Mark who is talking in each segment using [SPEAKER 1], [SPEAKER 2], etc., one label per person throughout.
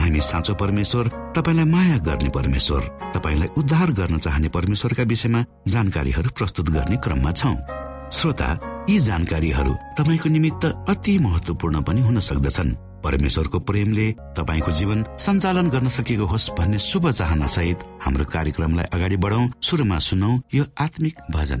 [SPEAKER 1] हामी साँचो परमेश्वर तपाईँलाई माया गर्ने परमेश्वर तपाईँलाई उद्धार गर्न चाहने परमेश्वरका विषयमा जानकारीहरू प्रस्तुत गर्ने क्रममा छौ। श्रोता यी जानकारीहरू तपाईँको निमित्त अति महत्वपूर्ण पनि हुन सक्दछन्। परमेश्वरको प्रेमले तपाईँको जीवन सञ्चालन गर्न सकेको होस् भन्ने शुभ चाहना सहित हाम्रो कार्यक्रमलाई अगाडि बढाउ सुरुमा सुनौ यो आत्मिक भजन।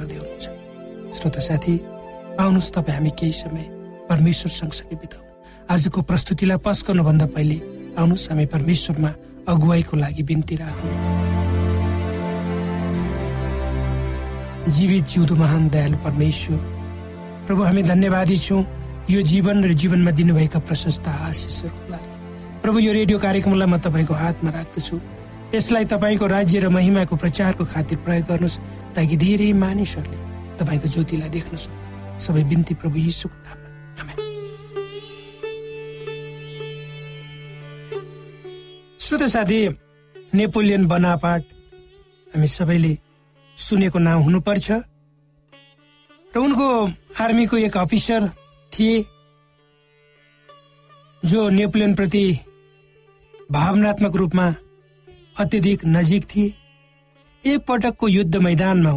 [SPEAKER 2] श्रोता साथी आउनुहोस् तपाईँ हामी केही समय परमेश्वर सँगसँगै बिताउ। आजको प्रस्तुतिलाई पस गर्नुभन्दा पहिले आउनुहोस् हामी परमेश्वरमा अगुवाईको लागि बिन्ती राखौँ। जीवित जिउँदो महान दयालु परमेश्वर प्रभु हामी धन्यवादी छौँ। यो जीवन र जीवनमा दिनुभएका प्रशस्त आशिषहरूको लागि। प्रभु यो रेडियो कार्यक्रमलाई म तपाईँको हातमा राख्दछु। यसलाई तपाईँको राज्य र महिमाको प्रचारको खातिर प्रयोग गर्नुहोस् ताकि धेरै मानिसहरूले तपाईँको ज्योतिलाई देख्न सक्नु। सबै बिन्ती प्रभु यीशुको नाममा। श्रोत साथी नेपोलियन बनापाट हामी सबैले सुनेको नाम हुनुपर्छ। र उनको आर्मीको एक अफिसर थिए जो नेपोलियन प्रति भावनात्मक रूपमा अत्यधिक नजिक थिए। एक पटकको युद्ध मैदानमा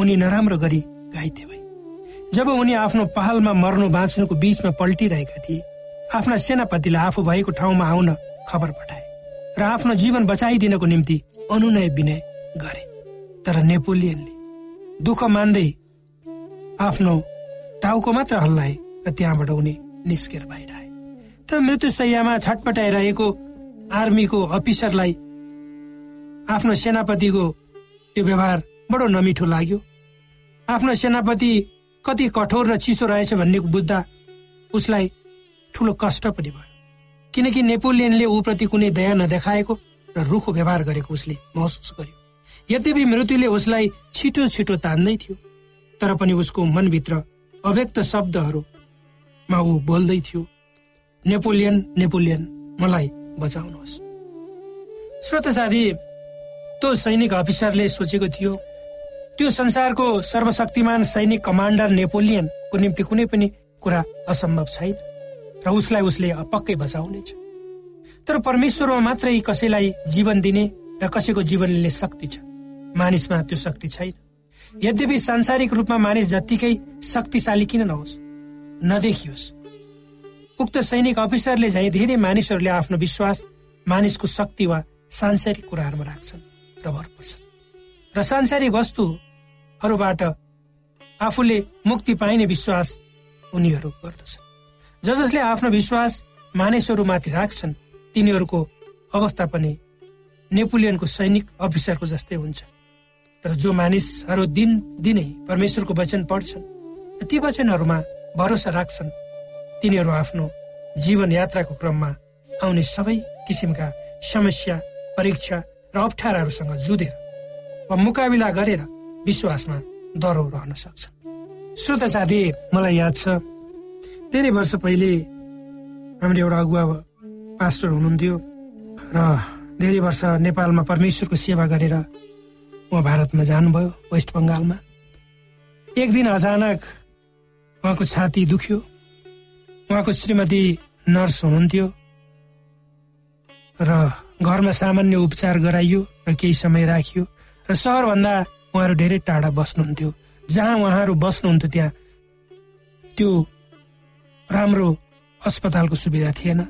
[SPEAKER 2] उनी नराम्रो गरी घाइते भए जब उनी आफ्नो पहलमा मर्नु बाँच्नुको बीचमा पल्टिरहेका थिए आफ्ना सेनापतिलाई आफू भएको ठाउँमा आउन खबर पठाए र आफ्नो जीवन बचाइदिनको निम्ति अनुनय विनय गरे। तर नेपोलियनले दुःख मान्दै आफ्नो टाउको मात्र हल्लाए र त्यहाँबाट उनी निस्केर बाहिर आए। तर मृत्यु सयमा छटपटाइरहेको आर्मीको अफिसरलाई आफ्नो सेनापतिको त्यो व्यवहार बडो नमिठो लाग्यो। आफ्नो सेनापति कति कठोर र चिसो रहेछ भन्ने बुझ्दा उसलाई ठुलो कष्ट पनि भयो। किनकि नेपोलियनले ऊप्रति कुनै दया नदेखाएको र रुखो व्यवहार गरेको उसले महसुस गर्यो। यद्यपि मृत्युले उसलाई छिटो छिटो तान्दै थियो तर पनि उसको मनभित्र अव्यक्त शब्दहरूमा ऊ बोल्दै थियो नेपोलियन नेपोलियन मलाई बचाउनुहोस्। श्रोत साथी त्यो सैनिक अफिसरले सोचेको थियो त्यो संसारको सर्वशक्तिमान सैनिक कमान्डर नेपोलियनको निम्ति कुनै पनि कुरा असम्भव छैन र उसलाई उसले पक्कै बचाउनेछ। तर परमेश्वरमा मात्रै कसैलाई जीवन दिने र कसैको जीवन लिने शक्ति छ। मानिसमा त्यो शक्ति छैन। यद्यपि सांसारिक रूपमा मानिस जत्तिकै शक्तिशाली किन नहोस् नदेखियोस्। उक्त सैनिक अफिसरले झै धेरै मानिसहरूले आफ्नो विश्वास मानिसको शक्ति वा सांसारिक कुराहरूमा राख्छन् र भर पर्छन्। र सांसारिक वस्तुहरूबाट आफूले मुक्ति पाइने विश्वास उनीहरू गर्दछ ज जसले आफ्नो विश्वास मानिसहरूमाथि राख्छन् तिनीहरूको अवस्था पनि नेपोलियनको सैनिक अफिसरको जस्तै हुन्छ। तर जो मानिसहरू दिन दिनै परमेश्वरको वचन पढ्छन् ती वचनहरूमा भरोसा राख्छन् तिनीहरू आफ्नो जीवन यात्राको क्रममा आउने सबै किसिमका समस्या परीक्षा र अप्ठ्याराहरूसँग जुधेर। वा मुकाबिला गरेर विश्वासमा डरो रहन सक्छन्। श्रोता साथी मलाई याद छ धेरै वर्ष पहिले हाम्रो एउटा अगुवा पास्टर हुनुहुन्थ्यो र धेरै वर्ष नेपालमा परमेश्वरको सेवा गरेर उहाँ भारतमा जानुभयो वेस्ट बङ्गालमा। एक दिन अचानक उहाँको छाती दुख्यो उहाँको श्रीमती नर्स हुनुहुन्थ्यो र घरमा सामान्य उपचार गराइयो र केही समय राखियो। र सहरभन्दा उहाँहरू धेरै टाढा बस्नुहुन्थ्यो। जहाँ उहाँहरू बस्नुहुन्थ्यो त्यहाँ त्यो राम्रो अस्पतालको सुविधा थिएन।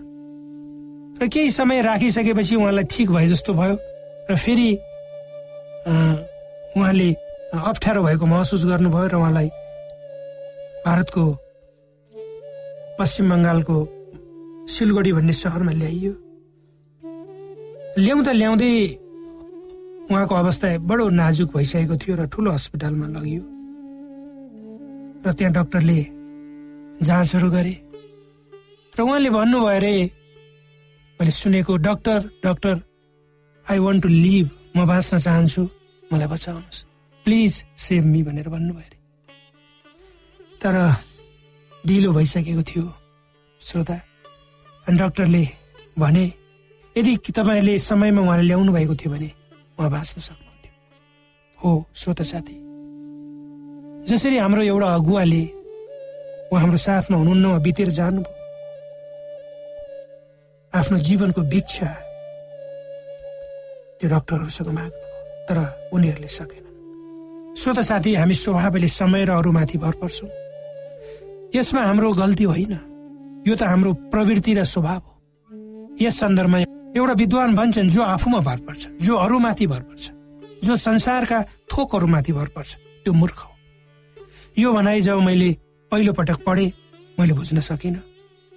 [SPEAKER 2] र केही समय राखिसकेपछि उहाँलाई ठिक भए जस्तो भयो र फेरि उहाँले अप्ठ्यारो भएको महसुस गर्नुभयो र उहाँलाई भारतको पश्चिम बङ्गालको सिलगढी भन्ने सहरमा ल्याइयो। ल्याउँदा ल्याउँदै उहाँको अवस्था बडो नाजुक भइसकेको थियो र ठुलो हस्पिटलमा लगियो। र त्यहाँ डक्टरले जाँचहरू गरे। र उहाँले भन्नुभयो अरे मैले सुनेको doctor doctor I want to live म बाँच्न चाहन्छु। मलाई बचाउनुहोस्। प्लिज सेभ मी भनेर भन्नुभयो अरे। तर ढिलो भइसकेको थियो श्रोता। अनि डक्टरले भने यदि तपाईँले समयमा उहाँले ल्याउनु भएको थियो भने उहाँ बाँच्न सक्नुहुन्थ्यो हो श्रोता साथी जसरी हाम्रो एउटा अगुवाले उहाँ हाम्रो साथमा हुनुहुन्न उहाँ बितेर जानुभयो आफ्नो जीवनको भिक्षा त्यो डक्टरहरूसँग माग्नु तर उनीहरूले सकेनन्। श्रोता साथी हामी स्वभावले समय र अरूमाथि भर पर्छौँ। यसमा हाम्रो गल्ती होइन। यो त हाम्रो प्रवृत्ति र स्वभाव हो। यस सन्दर्भमा एउटा विद्वान भन्छन् जो आफूमा भर पर्छ जो अरूमाथि भर पर्छ जो संसारका थोकहरूमाथि भर पर्छ त्यो मूर्ख हो। यो भनाइ जब मैले पहिलो पटक पढेँ मैले बुझ्न सकिनँ।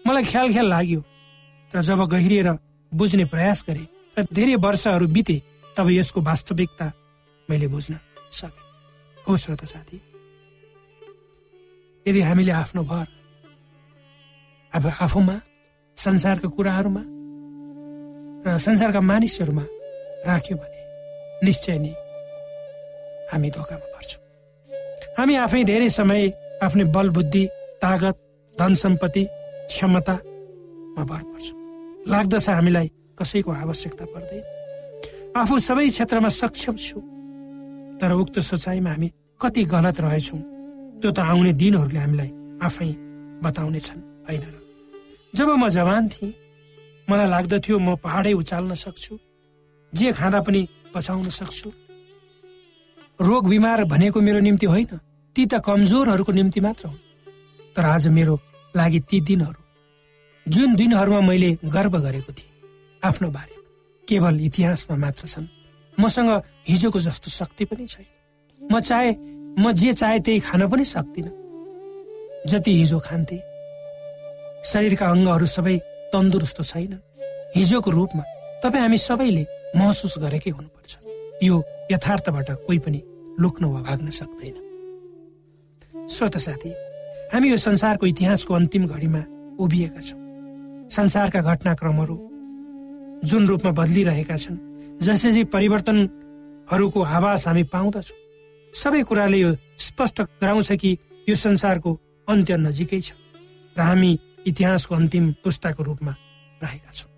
[SPEAKER 2] मलाई ख्याल ख्याल लाग्यो र जब गहिरिएर बुझ्ने प्रयास गरे र धेरै वर्षहरू बिते तब यसको वास्तविकता मैले बुझ्न सके। हो श्रोता साथी यदि हामीले आफ्नो भर अब आफूमा संसारका कुराहरूमा र संसारका मानिसहरूमा राख्यो भने निश्चय नै हामी धोकामा पर्छौँ। हामी आफै धेरै समय आफ्नै बल बुद्धि तागत धन सम्पत्ति क्षमतामा भर पर्छौँ। लाग्दछ हामीलाई कसैको आवश्यकता पर्दैन। आफू सबै क्षेत्रमा सक्षम छु तर उक्त सोचाइमा हामी कति गलत रहेछौँ त्यो त आउने दिनहरूले हामीलाई आफै बताउने छन् होइन जब म जवान थिएँ मलाई लाग्दथ्यो म पहाडै उचाल्न सक्छु जे खाँदा पनि बचाउन सक्छु। रोग बिमार भनेको मेरो निम्ति होइन ती त कमजोरहरूको निम्ति मात्र हुन्। तर आज मेरो लागि ती दिनहरू जुन दिनहरूमा मैले गर्व गरेको थिएँ आफ्नो बारे केवल इतिहासमा मात्र छन्। मसँग हिजोको जस्तो शक्ति पनि छैन। म चाहे म जे चाहे त्यही खान पनि सक्दिनँ। जति हिजो खान्थे शरीरका अङ्गहरू सबै तन्दुरुस्त छैन। हिजोको रूपमा तपाईँ हामी सबैले महसुस गरेकै हुनुपर्छ। यो यथार्थबाट कोही पनि लुक्न वा भाग्न सक्दैन। श्रोत साथी हामी यो संसारको इतिहासको अन्तिम घडीमा उभिएका छौँ। संसारका घटनाक्रमहरू जुन रूपमा बदलिरहेका छन् जसरी परिवर्तनहरूको आवाज हामी पाउँदछौँ सबै कुराले यो स्पष्ट गराउँछ कि यो संसारको अन्त्य नजिकै छ। र हामी इतिहासको अन्तिम पुस्ताको रूपमा रहेका छौँ।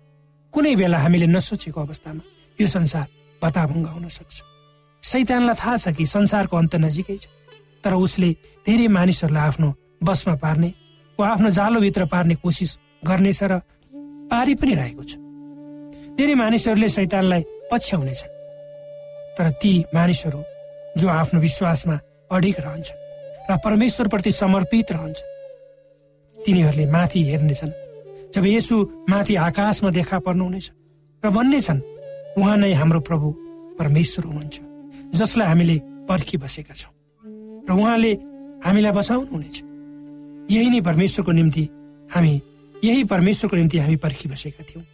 [SPEAKER 2] कुनै बेला हामीले नसोचेको अवस्थामा यो संसार बताभङ्ग हुन सक्छ। सैतानलाई थाहा छ कि संसारको अन्त नजिकै छ तर उसले धेरै मानिसहरूलाई आफ्नो बसमा पार्ने वा आफ्नो जालोभित्र पार्ने कोसिस गर्नेछ र पारी पनि रहेको छ। धेरै मानिसहरूले शैतानलाई पछ्याउनेछन् तर ती मानिसहरू जो आफ्नो विश्वासमा अडिग रहन्छन् र परमेश्वरप्रति समर्पित रहन्छन् तिनीहरूले माथि हेर्नेछन्। जब यसु माथि आकाशमा देखा पर्नुहुनेछ र भन्नेछन् उहाँ नै हाम्रो प्रभु परमेश्वर हुनुहुन्छ जसलाई हामीले पर्खिबसेका छौँ। र उहाँले हामीलाई बचाउनुहुनेछ। यही नै परमेश्वरको निम्ति हामी यही परमेश्वरको निम्ति हामी पर्खिबसेका थियौँ।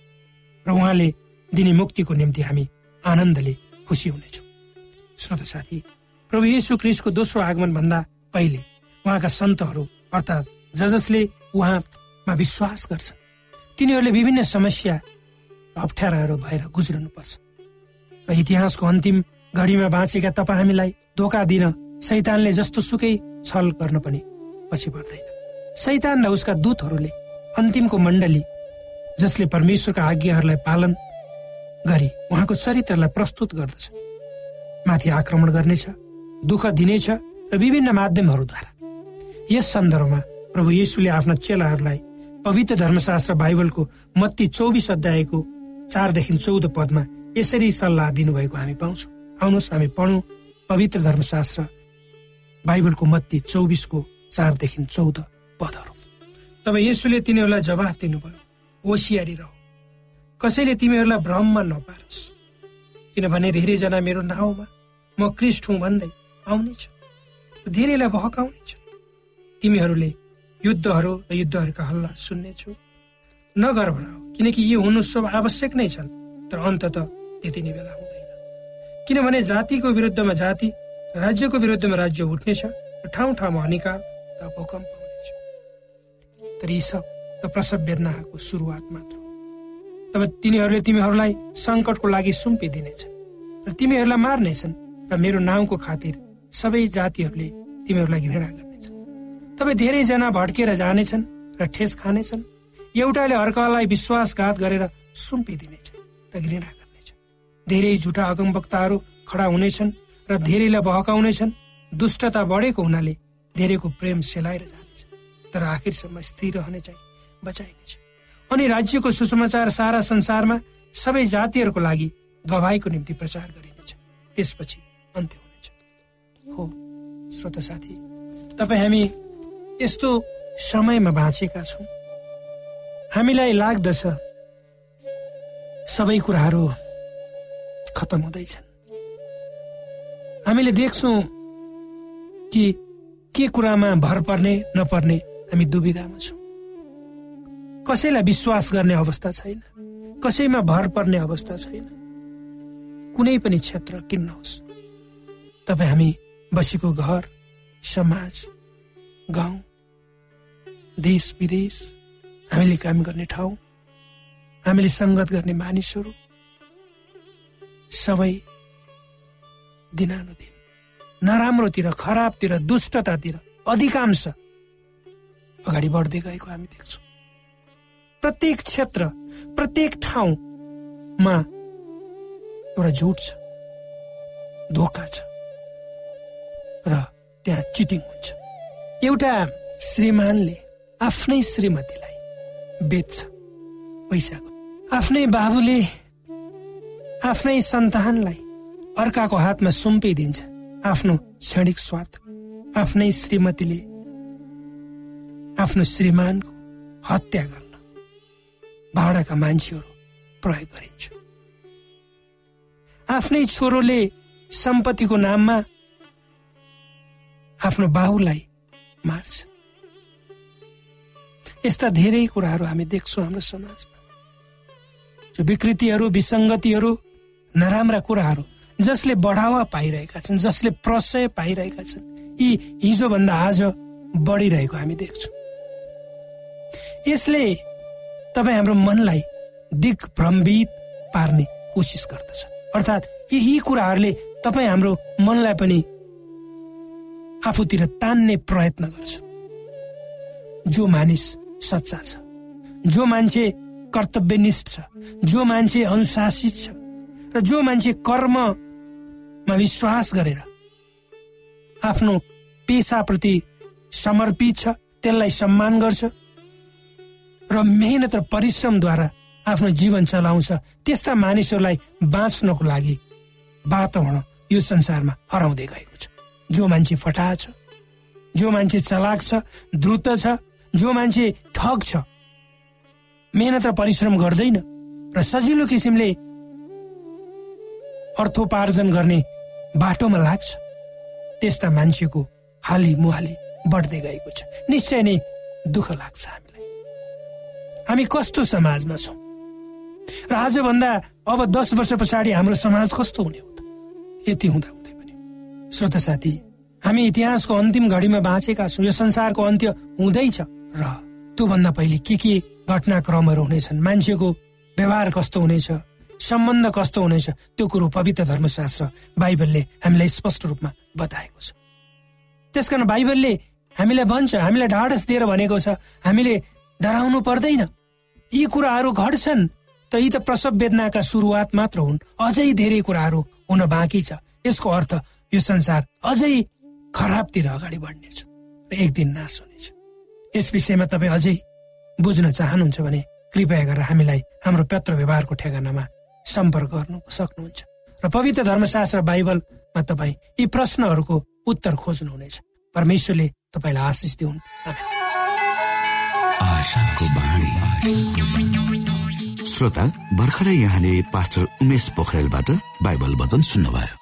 [SPEAKER 2] र उहाँले दिने मुक्तिको निम्ति हामी आनन्दले खुसी हुनेछौँ। श्रोत साथी प्रभु येशु क्रिस्टको दोस्रो आगमन भन्दा पहिले उहाँका सन्तहरू अर्थात् ज जसले उहाँमा विश्वास गर्छ। तिनीहरूले विभिन्न समस्या अप्ठ्याराहरू भएर गुज्रनु पर्छ र इतिहासको अन्तिम घडीमा बाँचेका तपाईँ हामीलाई धोका दिन सैतानले जस्तो सुकै छल गर्न पनि पछि पर्दैन। सैतान र उसका दूतहरूले अन्तिमको मण्डली जसले परमेश्वरका आज्ञाहरूलाई पालन गरी उहाँको चरित्रलाई प्रस्तुत गर्दछ। माथि आक्रमण गर्नेछ दुःख दिनेछ र विभिन्न माध्यमहरूद्वारा। यस सन्दर्भमा प्रभु येसुले आफ्ना चेलाहरूलाई पवित्र धर्मशास्त्र बाइबलको मत्ती चौबिस अध्यायको चारदेखि चौध पदमा यसरी सल्लाह दिनुभएको हामी पाउँछौँ। आउनुहोस् हामी पढौँ पवित्र धर्मशास्त्र बाइबलको मत्ती चौबिसको चारदेखि चौध पदहरू। तब यसुले तिनीहरूलाई जवाफ दिनुभयो होसियारी रह। कसैले तिमीहरूलाई भ्रममा नपारोस् किनभने धेरैजना मेरो नाउँमा म क्रिस्ट हुँ भन्दै आउनेछ धेरैलाई भहकाउनेछ तिमीहरूले युद्धहरू र युद्धहरूका हल्ला सुन्नेछौ। नगर भनाऊ किनकि यो हुनु सब आवश्यक नै छन् तर अन्तत त्यति नै बेला हुँदैन। किनभने जातिको विरुद्धमा जाति राज्यको विरुद्धमा राज्य उठ्नेछ र ठाउँ ठाउँमा हनिकार र भूकम्प हुनेछ। तर यी सब त प्रसव वेदनाको सुरुवात मात्र तब तिनीहरूले तिमीहरूलाई सङ्कटको लागि सुम्पिदिनेछन् र तिमीहरूलाई मार्नेछन् र मेरो नाउँको खातिर सबै जातिहरूले तिमीहरूलाई घृणा गर्नेछन्। तपाईँ धेरैजना भड्केर जानेछन् र ठेस खानेछन्। एउटाले अर्कालाई विश्वासघात गरेर सुम्पिदिनेछ र घृणा गर्नेछ धेरै झुटा अगमवक्ताहरू खडा हुनेछन् र धेरैलाई बहकाउनेछन् दुष्टता बढेको हुनाले धेरैको प्रेम सेलाएर जानेछ तर आखिरसम्म स्थिर रहने चाहिँ बचाइनेछ अनि राज्यको सुसमाचार सारा संसारमा सबै जातिहरूको लागि गवाईको निम्ति प्रचार गरिनेछ त्यसपछि अन्त्य हुनेछ। हो श्रोत साथी तपाईँ हामी यस्तो समयमा बाँचेका छौँ। हामीलाई लाग्दछ सबै कुराहरू खतम हुँदैछन्। हामीले देख्छौँ कि के कुरामा भर पर्ने नपर्ने हामी दुविधामा छौँ। कसैलाई विश्वास गर्ने अवस्था छैन कसैमा भर पर्ने अवस्था छैन। कुनै पनि क्षेत्र किन नहोस् तपाईँ हामी बसेको घर समाज गाउँ देश विदेश हामीले काम गर्ने ठाउँ हामीले सङ्गत गर्ने मानिसहरू सबै दिनानुदिन नराम्रोतिर खराबतिर दुष्टतातिर अधिकांश अगाडि बढ्दै गएको हामी देख्छौँ। प्रत्येक क्षेत्र प्रत्येक ठाउँमा एउटा झुट छ धोका छ र त्यहाँ चिटिङ हुन्छ। एउटा श्रीमानले आफ्नै श्रीमतीलाई बेच्छ पैसाको। आफ्नै बाबुले आफ्नै सन्तानलाई अर्काको हातमा सुम्पिदिन्छ आफ्नो क्षणिक स्वार्थ। आफ्नै श्रीमतीले आफ्नो श्रीमानको हत्या गर्न भाडाका मान्छेहरू प्रयोग गरिन्छ। आफ्नै छोरोले सम्पत्तिको नाममा आफ्नो बाहुलाई मार्छ। यस्ता धेरै कुराहरू हामी देख्छौँ हाम्रो समाजमा। जो विकृतिहरू विसङ्गतिहरू नराम्रा कुराहरू जसले बढावा पाइरहेका छन् जसले प्रशय पाइरहेका छन् यी हिजोभन्दा आज बढिरहेको हामी देख्छौँ। यसले तपाईँ हाम्रो मनलाई दिग्भ्रमित पार्ने कोसिस गर्दछ। अर्थात् यही कुराहरूले तपाईँ हाम्रो मनलाई पनि आफूतिर तान्ने प्रयत्न गर्छ। जो मानिस सच्चा छ। जो मान्छे कर्तव्यनिष्ठ छ जो मान्छे अनुशासित छ र जो मान्छे कर्ममा विश्वास गरेर आफ्नो पेसाप्रति समर्पित छ त्यसलाई सम्मान गर्छ र मेहनत र परिश्रमद्वारा आफ्नो जीवन चलाउँछ त्यस्ता मानिसहरूलाई बाँच्नको लागि वातावरण यो संसारमा हराउँदै गएको छ। जो मान्छे फटा छ जो मान्छे चलाक छ द्रुत छ जो मान्छे ठग छ मेहनत र परिश्रम गर्दैन र सजिलो किसिमले अर्थोपार्जन गर्ने बाटोमा लाग्छ त्यस्ता मान्छेको हाली मुहाली बढ्दै गएको छ। निश्चय नै दुःख लाग्छ हामीलाई। हामी कस्तो समाजमा छौँ? र आजभन्दा अब दस वर्ष पछाडि हाम्रो समाज कस्तो हुने हो त? यति हुँदा हुँदै पनि। श्रोता साथी हामी इतिहासको अन्तिम घडीमा बाँचेका छौँ। यो संसारको अन्त्य हुँदैछ। र त्योभन्दा पहिले के के घटनाक्रमहरू हुनेछन्? मान्छेको व्यवहार कस्तो हुनेछ? सम्बन्ध कस्तो हुनेछ? त्यो कुरो पवित्र धर्मशास्त्र बाइबलले हामीलाई स्पष्ट रूपमा बताएको छ। त्यसकारण बाइबलले हामीलाई भन्छ हामीलाई ढाडस दिएर भनेको छ हामीले डराउनु पर्दैन। यी कुराहरू घट्छन् त यी त प्रसव वेदनाका सुरुवात मात्र हुन्। अझै धेरै कुराहरू हुन बाँकी छ। यसको अर्थ यो संसार अझै खराबतिर अगाडि बढ्नेछ। र एक दिन नाश हुनेछ। यस विषयमा तपाईँ अझै बुझ्न चाहनुहुन्छ भने कृपया गरेर हामीलाई हाम्रो पत्र व्यवहारको ठेगानामा सम्पर्क गर्नु सक्नुहुन्छ। र पवित्र धर्मशास्त्र बाइबलमा तपाईँ यी प्रश्नहरूको उत्तर खोज्नुहुनेछ। परमेश्वरले तपाईँलाई आशिष दिउन्।
[SPEAKER 3] श्रोता भर्खरै यहाँले पास्टर उमेश पोखरेलबाट बाइबल वचन सुन्नुभयो।